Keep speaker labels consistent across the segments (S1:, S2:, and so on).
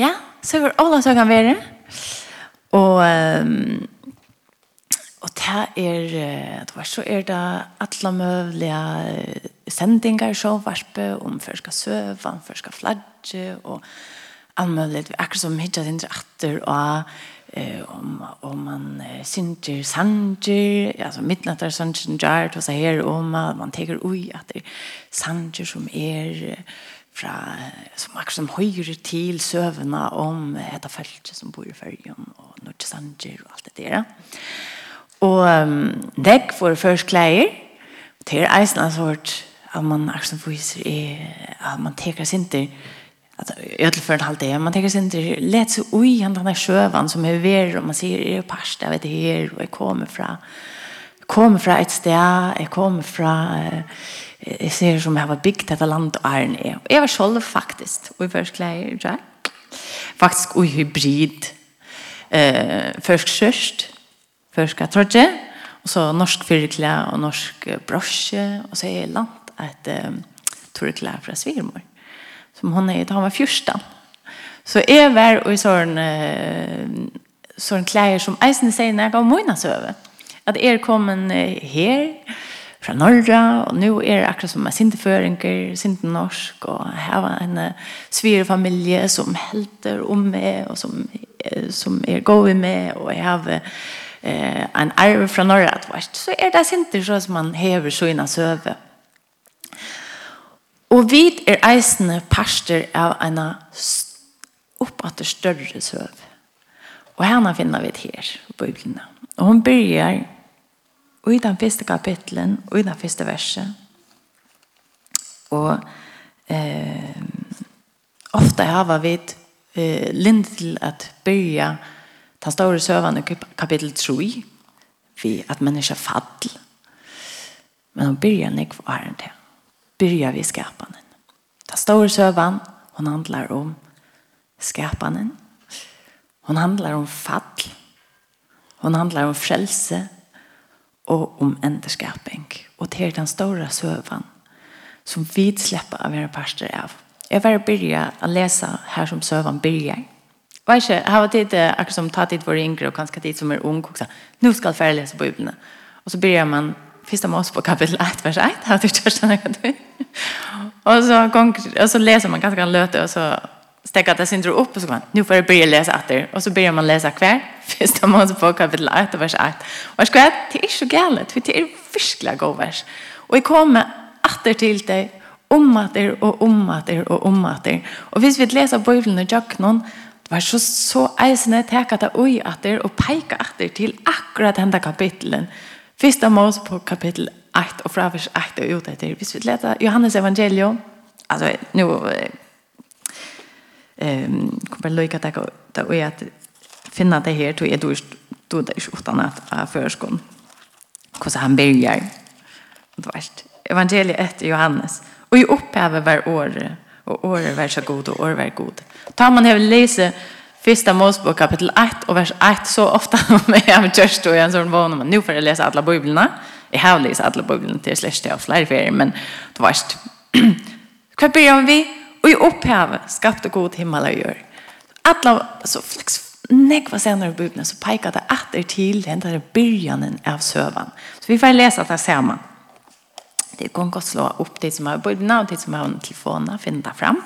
S1: Ja, så var alle som kan være. Og, um, og det er, det var så er det alle mulige sendingar så varpe om før skal søve, om skal flagge, og alle mulige, akkurat som hittet sin atter, og eh om om man synter sanger alltså midnattar sanger jar och så här om man tar oj att det sanger som är fra som akkurat som høyre til søvende om dette feltet som bor i Følgen og Nordstanger og alt det der. Og um, dekk for først klær til eisen har hørt at man akkurat som viser at man teker sinter at i för en halv det, man tänker sin til let så ui han denne sjøvann som er ver, og man sier, er jo parst, jeg vet det her, og jeg kommer fra, kommer fra et sted, jeg kommer fra, jeg ser som jeg har bygd dette landet og æren er. Og jeg var selv faktisk, og i første klær, ja. faktisk og hybrid. Eh, først kjørst, først skal jeg trodde, og så norsk fyrklær og norsk brosje, og så er jeg langt et um, torklær fra svirmor, som hun er, da han var fyrstan. Så jeg var og i sånn, uh, sånn klær som eisen sier når jeg gav mine søven at er kommen her fra Norra, og nå er det akkurat som er sinteføringer, sintenorsk, og her var en svirefamilie som helter om meg, og som, som er gode med, og jeg har eh, en arv fra Norra, at, så er det sinter så som man hever så innan søve. Og vi er eisende parster av en oppatter større søve. Og henne finner vi det her, på Bibelen. Og hun begynner i den første kapitlen, og i den første verset. Og eh, ofte har vi eh, lind til at byrja den store søvann i kapittel 3, vi at menneska fall. Men hun byrja nek for æren til. Byrja vi skapanen. Den store søvann, hon handlar om skapanen. Hon handlar om fall. Hon handlar om frelse og om endeskaping. Og det er den store søvann som vi slipper å være parster av. Jeg var byrja å lese her som søvann byrjar. Og ikke, her var tid, akkurat som ta tid våre yngre og kanskje tid som er ung, og sa, nå skal jeg lese Bibelen. Og så byrjar man Fyrsta mås på kapitel 1 vers 1 har du första något. Och så och så leser man ganske løte, og så stäcka det syndrom upp och så kan nu får jag börja läsa etter. och så börjar man läsa kvar första Mosebok kapitel 8 vers 8 och ska jag det är så galt, för det er fiskla god vers och jeg kommer åter till dig om att det och om att det och om att det och hvis vi läser og och noen, det var så så eisne teka ui at det og peika atter til akkurat henda kapitlen. Fyrsta Mos på kapitel 8 og fra vers 8 og ut etter. Hvis vi leser Johannes evangelium, altså nu ehm kommer lika att det och att finna det här till du då det är utan att förskon. Hur han börjar. Det vart evangeliet efter Johannes. Och i upphavet var år och år var så god och år var god. Tar man här läser Första Mosebok kapitel 1 och vers 1 så ofta med jag just då en sån vana men nu får jag läsa alla biblarna. Jag har läst alla biblarna till slash till flera men det varst. Vad börjar vi? Och i upphavet skapte god himmel och gör. Alla så flex nekva senare i Bibeln så pika det att det till den där början av sövan. Så vi får läsa det samman. Det går gott slå upp det som har både namn det som har telefonen finna fram.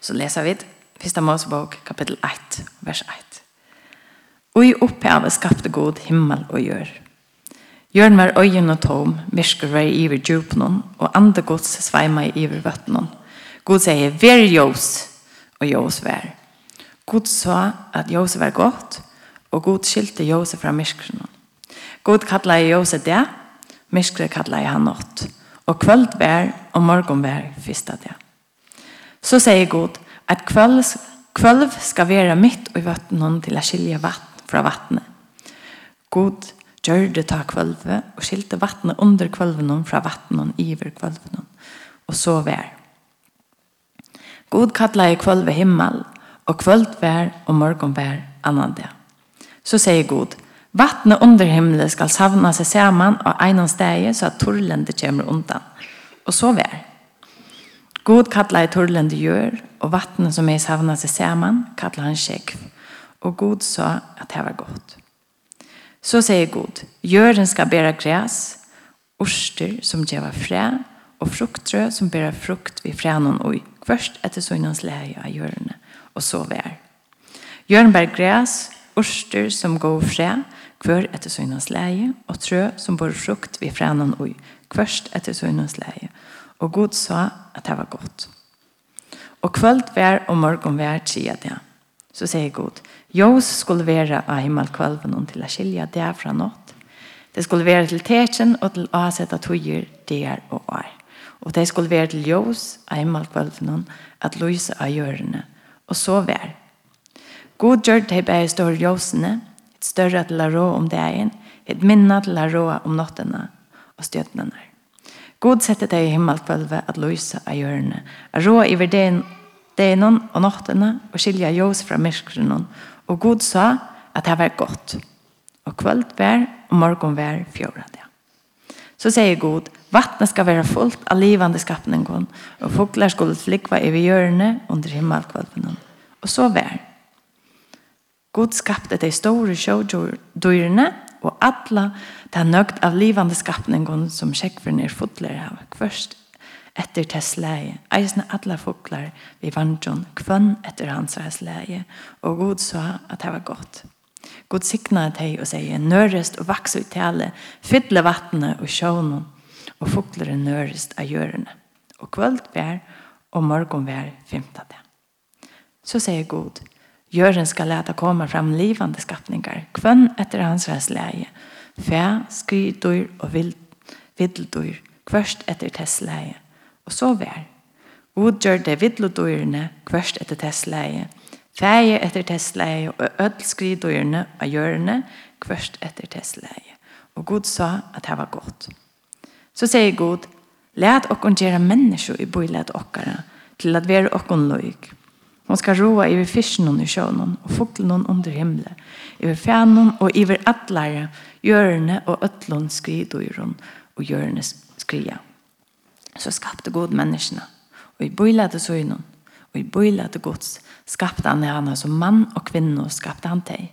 S1: Så läser vi det. Första Mosebok kapitel 1 vers 1. Och i upphavet skapte god himmel och gör. Gjørn var øyen og tom, myrsker var i iver djupnån, og andre gods sveima i iver vøttnån. God sier, «Vær Jøs!» Og Jøs vær. God sa at ljus var gott. og God skilte ljus fra myskren. God kallet ljus det. Myskren kallet han nått. Og kvöld vær, og morgon vær, fyrsta det. Så sier God at kvöld, kvöld skal være mitt og i vattnet til å skilje vatten fra vattnet. God gjorde ta kvölve og skilte vattnet under kvölven fra vattnet iver kvölven. Og så vær. God kallar i kvöld himmel, og kvöld vær og morgon vær annan dag. Så sier God, vattnet under himmelen skal savna seg saman och einan steg så at torlende kommer undan. Og så vær. God kallar i torlende gjør, og vattnet som er savna seg saman kallar han sjekv. Og God sa at det var godt. Så sier God, gjøren skal bära græs, orster som gjeva fræ, og frukttrø som bära frukt vid frænen og kvørst etter søgnens leie av hjørne, og så vær. Hjørne bær græs, orster som går fræ, kvør etter søgnens leie, og trø som bor frukt ved frænen ui, kvørst etter søgnens leie. Og Gud sa at det var godt. Og kvöld vær og morgon vær sier det. Så sier Gud, Jås skulle være av himmelkvalven til å skilje det fra nått. Det skulle være til tetjen og til å sette togjer der og år og de skulle være til ljøs, av kvelden, at lyse av hjørene, og så vær. God gjør de bare større ljøsene, et større til å rå om dagen, et minne til å rå om nåttene og stjøtnene. God setter deg i himmelkvelvet at lyse av hjørene, å rå i verdien det er noen og nåttene, og skilja ljøs fra myrkrenen, og God sa at det var godt. Og kvöld vær, og morgon vær, fjorda det. Så sier God, Vattnet skal være fullt av livande skapningen, og foglar skulle flikva i hjørne under himmelkvalpen. Og så vær. God skapte de store sjødyrene, og atla ta nøgt av livande skapningen som sjekkveren er fotler av. Først etter tess leie, eisne atla foglar vi vandron, kvønn etter hans hans leie, og god sa at det var godt. God sikna teg og sier, nørest og vaks ut tale, fytle vattnet og sjånen, og fuglere nørest av gjørene. Og kvöld vær og morgon vær femtade. Så sier Gud, Jørgen skal leta komme fram livande skapningar, kvønn etter hans ræs leie, fæ, skydyr og viddeldyr, kvørst etter tess leie. Og så vær. God gjør det viddeldyrene, kvørst etter tess leie, fæje etter tess leie, og ødel skydyrene av hjørne, kvørst etter tess leie. Og Gud sa at det var godt. Så sier god, lät okkon hon göra i bojlät okkara, til at vara okkon hon. Hon skal roa iver fisken i sjön og fågeln under himlen, iver fjärnen og iver atlare, görne og ötlån skridoron og görne skria. Så skapte god menneskene, og i bojlät så søgnen, og i bojlät gods skapte han henne som mann og kvinne, kvinna skapte han dig.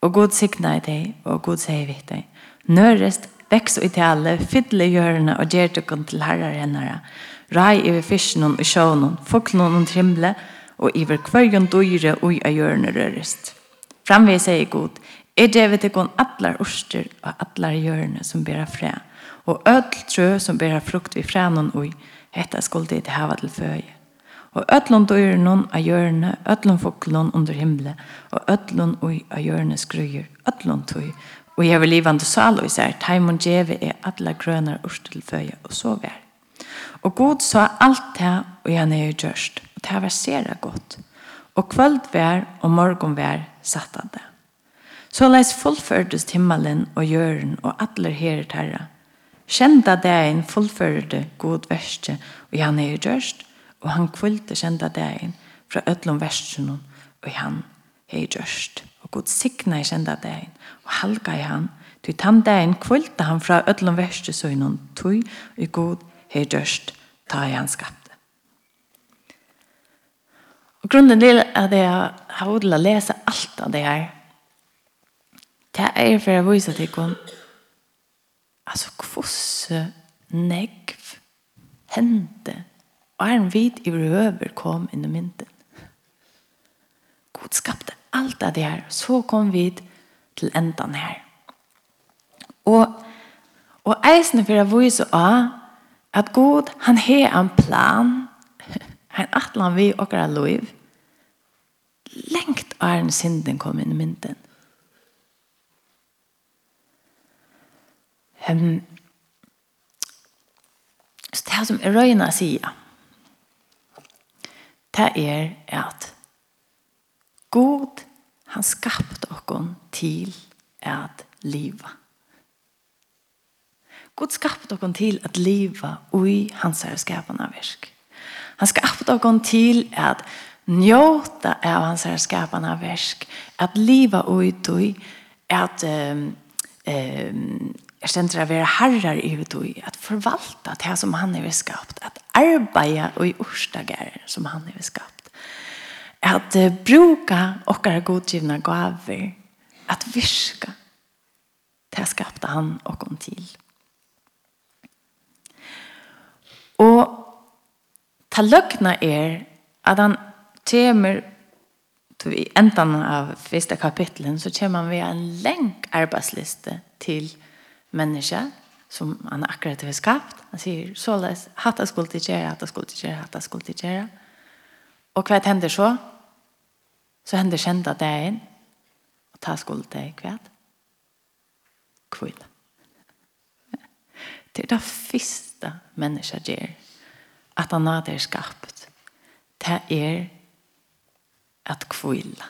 S1: Og god i dig og god sier vid dig. nørest veks og i tale, fytle hjørne og gjør dere til herrer hennere. Rai i fisken og sjøen, folkene og trimle, og i hver kvørgen døyre og i hjørne rørest. Framvei sier god, er det vi til atler orster og atler hjørne som bærer fræ, og ødel trø som bærer frukt vi fræ noen ui, hetta skulle det hava til føje. Og ötlund og yrnon av hjørne, ötlund foklund under himle, og ötlund ui av hjørne skrøyer, ötlund tøy, Og jeg vil livande sal og især, Taimon djeve er alla grønner urstelføye og så vær. Og god sa alt det og jeg er gjørst, og det var sere godt. Og kvöld vær og morgon vær satt han det. Så leis fullførdes himmelen og jøren og atler herre terra. Kjenda degen fullførde god verste og han er gjørst, og han kvöldte kjenda degen fra ötlom versen og han er gjørst god sikna i kjenda dagen og halga i han. Ty tann dagen kvölda han fra öllum verste søgnon tui i god hei dørst ta i han skapte. Og grunnen til at jeg har odla lese alt av det her det er for å vise til hvordan altså kvosse negv hente og er en vid i røver kom inn i mynden. God skapte alt av det her, så kom vi til endan her. Og, og eisene for å vise av at god, han har en plan, han atler vi og er lov, lengt er en synden kom inn i mynden. Um, så det som er røyna sier, det er at Han skapte okkon til at liva. Gud skapte okkon til at liva ui hans er skapande verk. Han skapte okkon til at njóta av hans er skapande verk, at liva ui tui, at um, um, Jeg stender å være herrer i hvitt at forvalta det som han har skapt, at arbeida og i orstager som han har skapt at bruka okkara godgivna gaver at virka det skapte han okkom til og ta løgna er at han temer i enden av første kapitlen så kommer han ved en lenk arbeidsliste til mennesker som han akkurat har skapt. Han sier, såleis, hatt jeg skulle til gjøre, hatt jeg skulle til gjøre, hatt jeg skulle til gjøre. Og hva hender så? Så hender kjent at det er en, og ta skuld til kvæt. Kvill. Det er det første mennesket gjør, at han har det skapt. Det er at kvilla.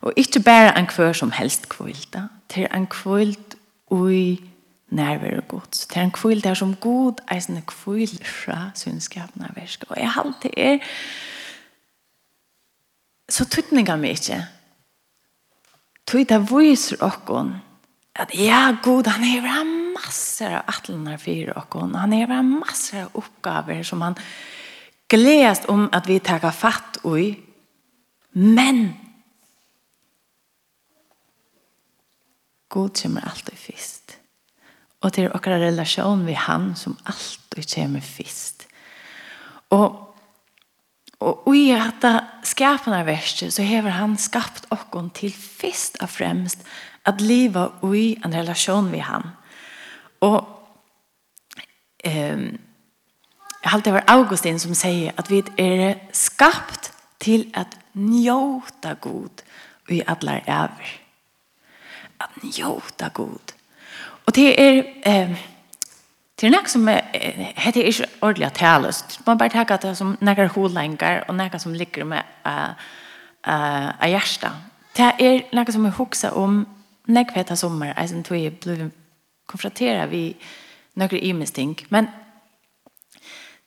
S1: Og ikke bare en kvør som helst kvilla, det er en kvilt ui nærvær og gods. Det er en kvill der som god er sin kvill fra av versk. Og jeg halte er så tøtninga vi ikke. Tøy det viser okkon at ja, god, han er bare masser av atlenar for okkon. Han er bare masser av oppgaver som han gledes om at vi tar fatt i. Men god kommer alltid først. Og det er okkara relasjon vi han som alltid kommer først. Og Og i detta skaparverket så hever han skapt okkon til fyrst og fremst at liva i en relasjon med han. Og eh, jeg har det var Augustin som sier at vi er skapt til at njóta god i allar æver. At njóta god. Og det er... Eh, Det er nek som er, heter ikke ordentlig at talest. Man bare tenker at det er som nekker holengar og nekker som ligger med uh, uh, av hjärsta. Det er nek som jeg hokser om nek vet av sommer, jeg som tog jeg ble konfronteret vi nøkker imesting. Men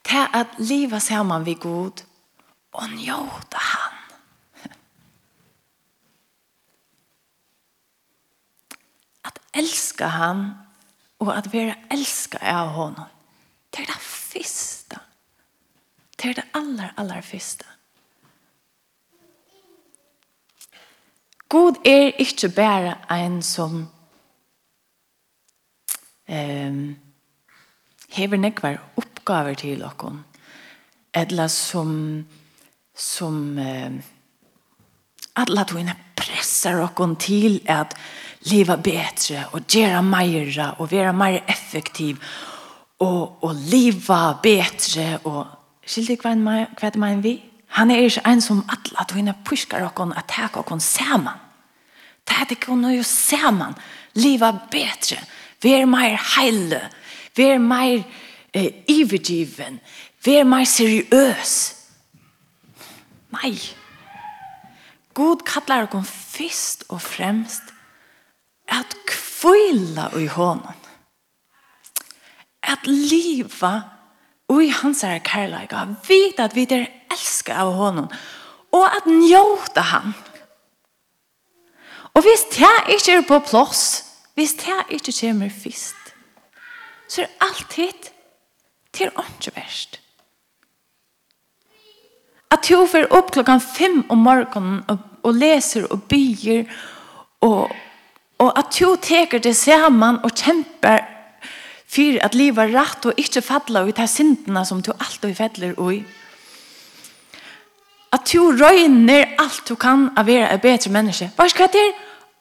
S1: det er at livet ser man vi god og njóta han. At elska han og at være elska av honom, det er det første. Det er det aller, aller første. God er ikke bare en som um, hever nekvar oppgaver til okkon, eller som som um, alla tog pressar okkon til at leva bättre och göra mer och vara mer effektiv och och leva bättre och skilde kvar mig kvar mig vi? Han är ju en som alla att hinna pushar och kon attack och kon samman det hade kon ju samman leva bättre vara mer heile. Vara mer eh, ivergiven. Vara mer seriös nej God kallar oss fyrst og fremst at kvila i honom. At liva i hans er kærleika. Vita at vi der elska av honom. Og at njóta han. Og hvis det ikke er på plås, hvis det ikke kommer fyrst, så er alt hit til åndsje verst. At du får opp klokkan fem om morgenen og, og leser og byer og, Og at du teker det sammen og kjemper for at livet er rett og ikke faller ut av syndene som du alltid faller i. At du røyner alt du kan av å være et bedre menneske. Hva er det til?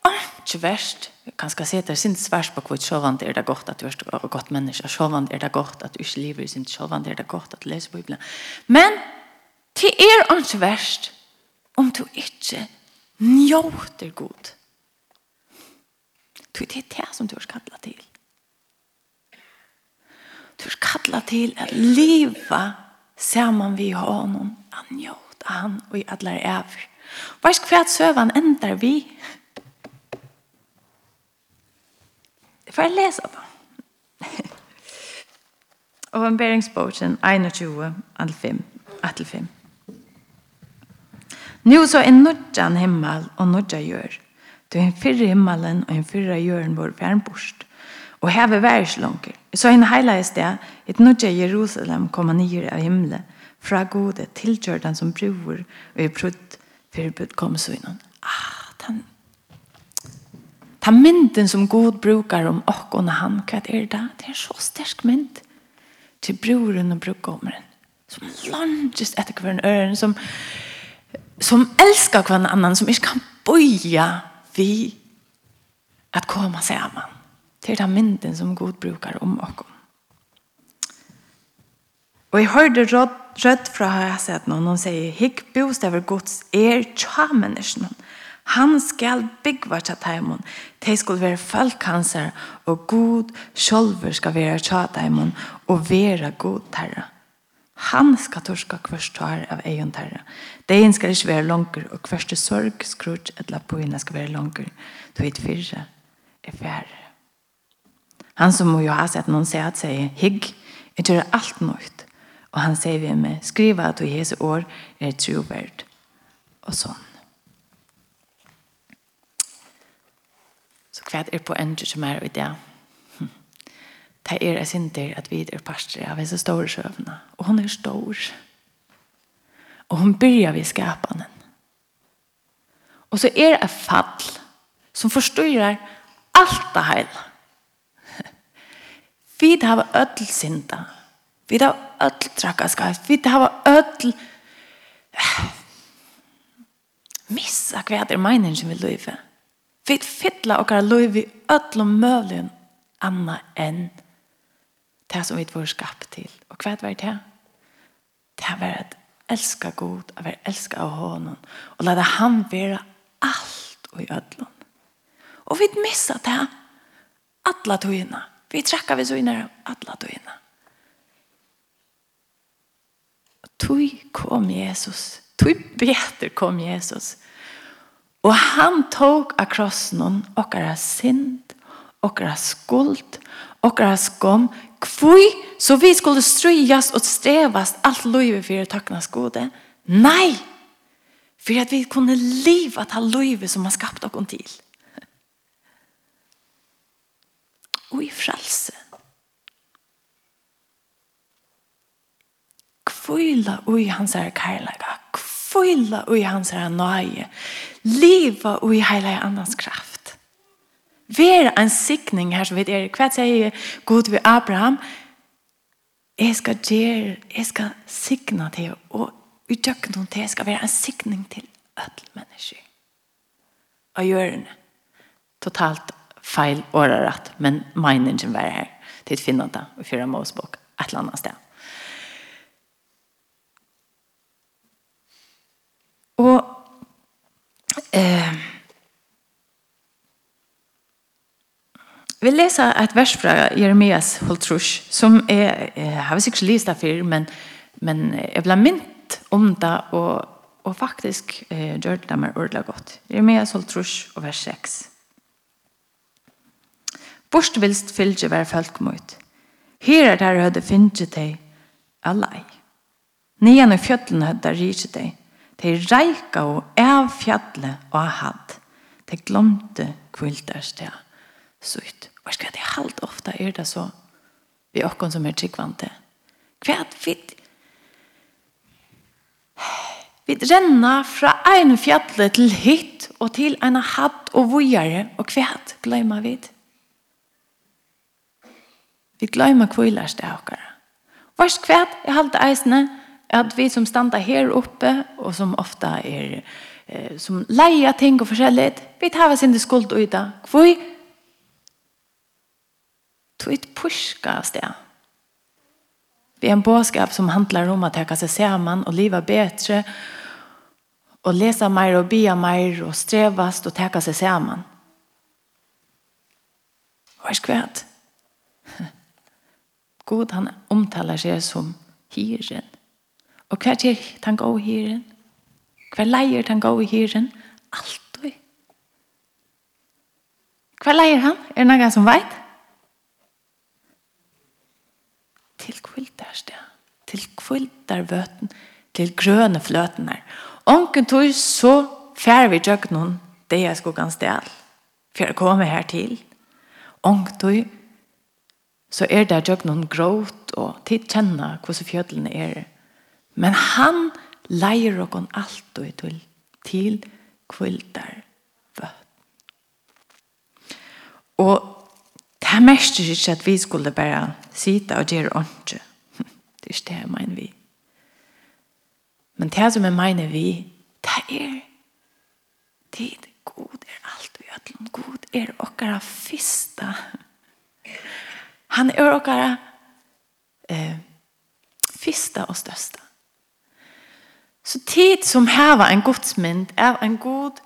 S1: Ikke verst. Jeg Kan skal se det sin sværs på hvor sjåvand er det godt at du er et godt menneske. Sjåvand er det godt at du ikke lever i synd. sjåvand er det godt at du leser Bibelen. Men det er ikke verst om du ikke njåter godt. Du det er det som du har kallet til. Du har kallet til at liva saman vi har honom, anjot, han og i allar æver. Hva er skvært søvan endar vi? Det får jeg lese på. Og en beringsbogen 21 5. 5. Nu så er nødjan himmel og nudja gjør. Det er en fyrre himmelen og en fyrre jøren vår fjernborst. Og her vil være ikke. Så en heilig sted, et nødje Jerusalem kommer nye av himmelen, fra gode tilgjør den som bror, og er prøvd for bud kommer så innan. Ah, den, den mynden som god brukar om åkken og han, hva er det? Det er så sterk mynd til broren og brukkommeren, som langes etter hver øren, som, som elsker hver annan, som ikke kan bøye vi at komma samman til den mynden som god brukar om oss. Og jeg hørte rødt fra rött jeg sett noen, og sier, «Hikk bostäver gods er tja menneskene. Han skal byggva tja dem, De skal være folkhanser og Gud sjolver skal være tja dem, og være god terra. Han skal torska kvørst tar av egen terre. Deien skal ikke være langer, og kvørst sorg, skrut, et la poina skal være langer. Tøyt fyrre er færre. Han som må jo ha sett noen se at sier, hygg, jeg tror alt nøyt. Og han sier vi med, skriva at du hese år er troverd. Og sånn. Så hva er på endre som er i det? det er jeg synder at vi er pastor av disse store søvnene. Og hun er stor. Og hun begynner vi skapene. Og så er det fall som forstyrrer alt det hele. Vi har ødel synda. Vi har ødel trakaskas. Vi har ødel missa hva det er meningen vi løyver. Vi fytler okkar løyver i ødel og møvlen anna enn det som vi var skapt til. Og hva var det? Det var at elska god, at være elska av honom, og lade han være allt og i ødlån. Og vi missa det alla tøyene. Vi trekka vi så inn her alla tøyene. Og tøy kom Jesus. Tøy beter kom Jesus. Og han tog av krossen okkara synd, okkara skuld, okkara skom, kvui, så vi skulle stryjas og strevast alt loive fyrir takknas skode. Nei! For at vi kunne liva ta loive som har skapt okkon til. Og i frelse. Kvila ui hans er kærlega. Kvila ui hans er nøye. Liva ui heilige annans kraft. Vera en sikning her som vi er. Hva sier Gud ved Abraham? Jeg skal gjøre, jeg skal sikne til, og utgjøkken noen til, jeg skal være en sikning til alle mennesker. Og gjør det. totalt feil året men meningen var her til å finne det, og fyre Mosebok et eller annet sted. Og eh, Vi leser et vers fra Jeremias Holtrush, som er, jeg har sikkert lyst det før, men, men jeg ble mynt om det, og, og faktisk eh, gjør det meg ordentlig godt. Jeremias Holtrush og vers 6. Borst fylgje være folk mot. Her er der høyde finne deg allai. Nian og fjøtlen høyde rike deg. De reika og av fjallet og hatt. De glemte kvildersteg sutt. Og skal det halt ofta er det så vi okkon som er tryggvante. Kvært vidt Vi renna fra ein fjallet til hitt og til ein hatt og vujare og kvært gløyma vit. Vi gløyma kvilast av okkara. Vars kvært er halt eisne at vi som standa her oppe og som ofta er eh, som leia ting og forskjellig, vi tar sin skuld og yta. dag tog ett pushka sted. Vi er en båskap som handlar om å täcka seg sammen og leva betre, og lesa mer og bia mer og strevast og täcka seg sammen. Hva er skvært? God han omtalar seg som hyren. Og hva er han gå hyren? Hva leier han gå hyren? Alt. Hva leier han? Er det noen som vet? til kvildarsted, til kvildarvøten, til grøne fløten her. Onken tog så fær vi tjøk noen det er skulle ganske del, for jeg kom her til. Onken tog så er det tjøk noen gråt og tid kjenne hvordan fjødlene er. Men han leier okon alt og til, til kvildar vøten. Og Det er mest ikke at vi skulle bare sitte og gjøre ordentlig. Det er ikke det jeg mener vi. Men det som jeg mener vi, det är tid. God er alt vi gjør. God er åkara fista. Han er åkara eh, fista og största. Så tid som häva en godsmynd er en god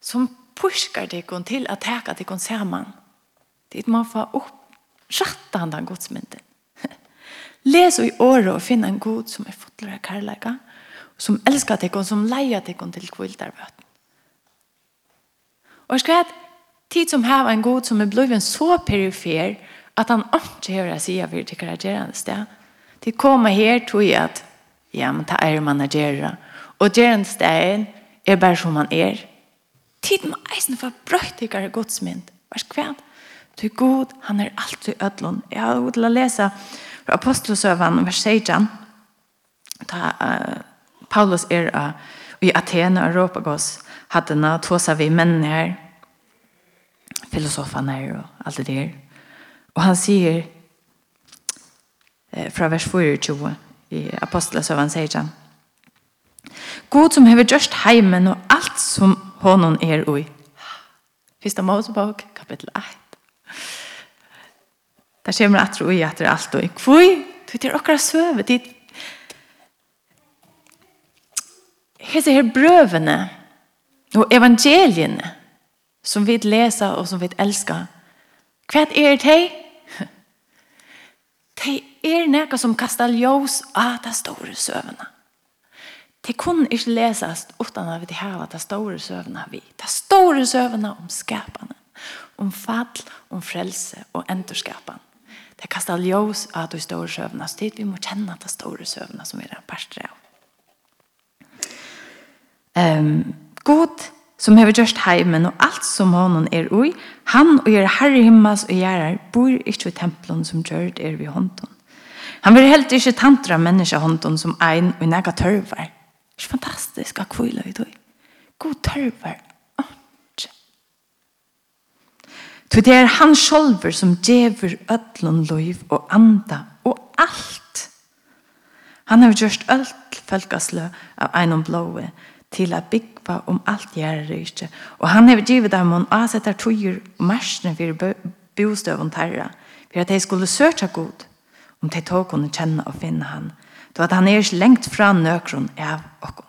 S1: som pushkar dig til att täcka dig samman. Mm Dit man får opp han den godsmynden. Les i året og finn en god som er fotler av kærleika, som elskar deg og som leier deg til kvildarbøten. Og jeg skal at tid som har en god som er blivet så perifer at han ikke hører seg av hver til karagerende sted. De kommer her tror jeg at ja, men det er man agerer. Og gjerne steden er bare som man er. Tid må eisen for brøytigere godsmynd. Hva skal Ty god, han er alltid ødlån. Jeg har gått til å lese fra Apostelsøven, vers 16, da uh, Paulus er uh, i Athena og Råpagås, hadde han seg vi menn her, filosofene her og alt det der. Og han sier, uh, fra vers 24 i Apostelsøven, sier han, God som har gjort heimen og alt som hånden er ui. Fyrsta Mosebok, kapitel 8. Det kommer att tro i att det er allt och kvui. Det er åkra søve. Det är Hese her brøvene og evangeliene som vi leser og som vi elsker, hva er det? Det er noe som kastar ljøs av de store søvnene. Det kunne ikke leses uten at vi har de store søvnene vi. De store søvnene om skapene, om fall, om frelse og endurskapene. Det kastar ljus av de store søvnene. Så vi må kjenne de store søvnene som vi er en parster av. Um, God som har gjort heimen og alt som honom er ui, han og gjør herre himmels og gjerrar bor ikke i tempelen som gjørt er vi hånden. Han vil helt ikke tantra menneska hånden som ein og nega tørvar. Det er fantastisk at kvile i dag. God tørvar Så det er han sjolver som djever ödlun loiv og anda og alt. Han har gjort öll fölkaslø av einom blåe til a byggva om alt gjerryrkje. Og han har givet dem om asetar tøyer og marsjene for bostøvun terra for at de skulle søtja god om de tog kunne kjenne og finne han. Det var at han er lengt fra nøkron av okkom.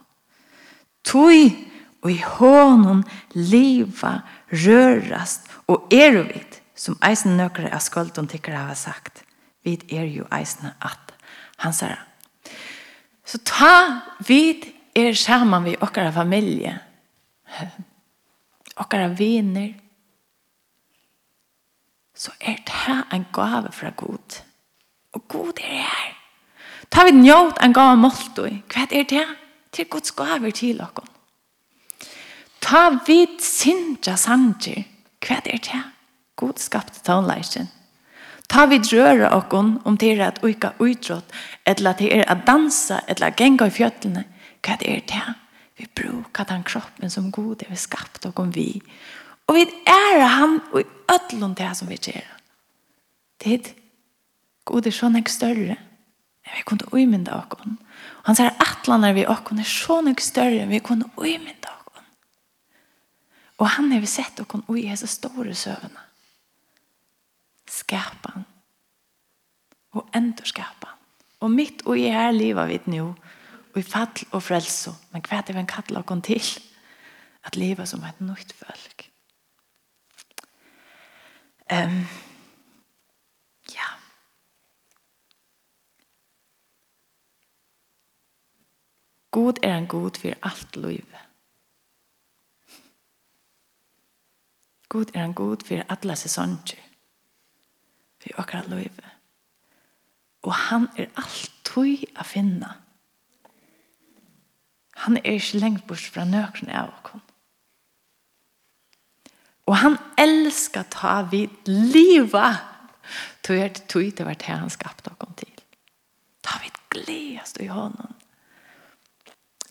S1: Tøy og i hånden liva, rørast og er vid, som eisen nøkere av skolten tykker jeg har sagt. Vi er jo eisen at han sier. Så ta vid er sammen vi okkara familie, okkara viner, så er det en gave fra Gud. Og Gud er her. Ta vi njót en gave måltøy. Hva er det? Til Guds gaver til okkara. Ta vid sinja sanger. Hva er det? God skapte tonleisen. Ta vid røra okkon om det er at uika utrått, eller at det er at dansa, eller at genga i fjötlene. Hva er det? Vi brukar den kroppen som god er vi skapt okkon vi. Og vi er han og i ötlun det som vi gjør. Tid, god er sånn ek større. Vi kunne uimynda okkon. Og han sier atlanar vi okkon er sånn ek større vi kunne uimynda Og han har vi sett og i hese store søvnene. Skapan. Og endurskapan. Og mitt og i her livet vi nå, og i fall og frelse, men hva er det vi kan kalle oss til? At leva som et nytt folk. Um, ja. God er en god for alt livet God er en god for alle sesonger. For akkurat løyve. Og han er alltid å finne. Han er ikke lengt bort fra nøkene av oss. Og han elskar ta vid livet. Tog er det tog det vært her han skapte oss til. Ta vid gledast i honom.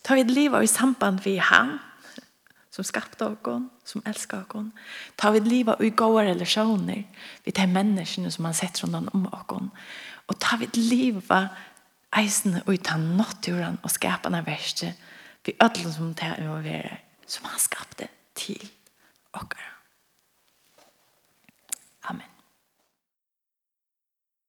S1: Ta vid liva i samband med han som skapte oss, som elskar oss. Ta vid liva och i gode relasjoner vid de menneskene som han sett rundt om oss. Og ta vid liva eisen og i ta naturen og skapa den värsta vid som det over som han skapte til okara.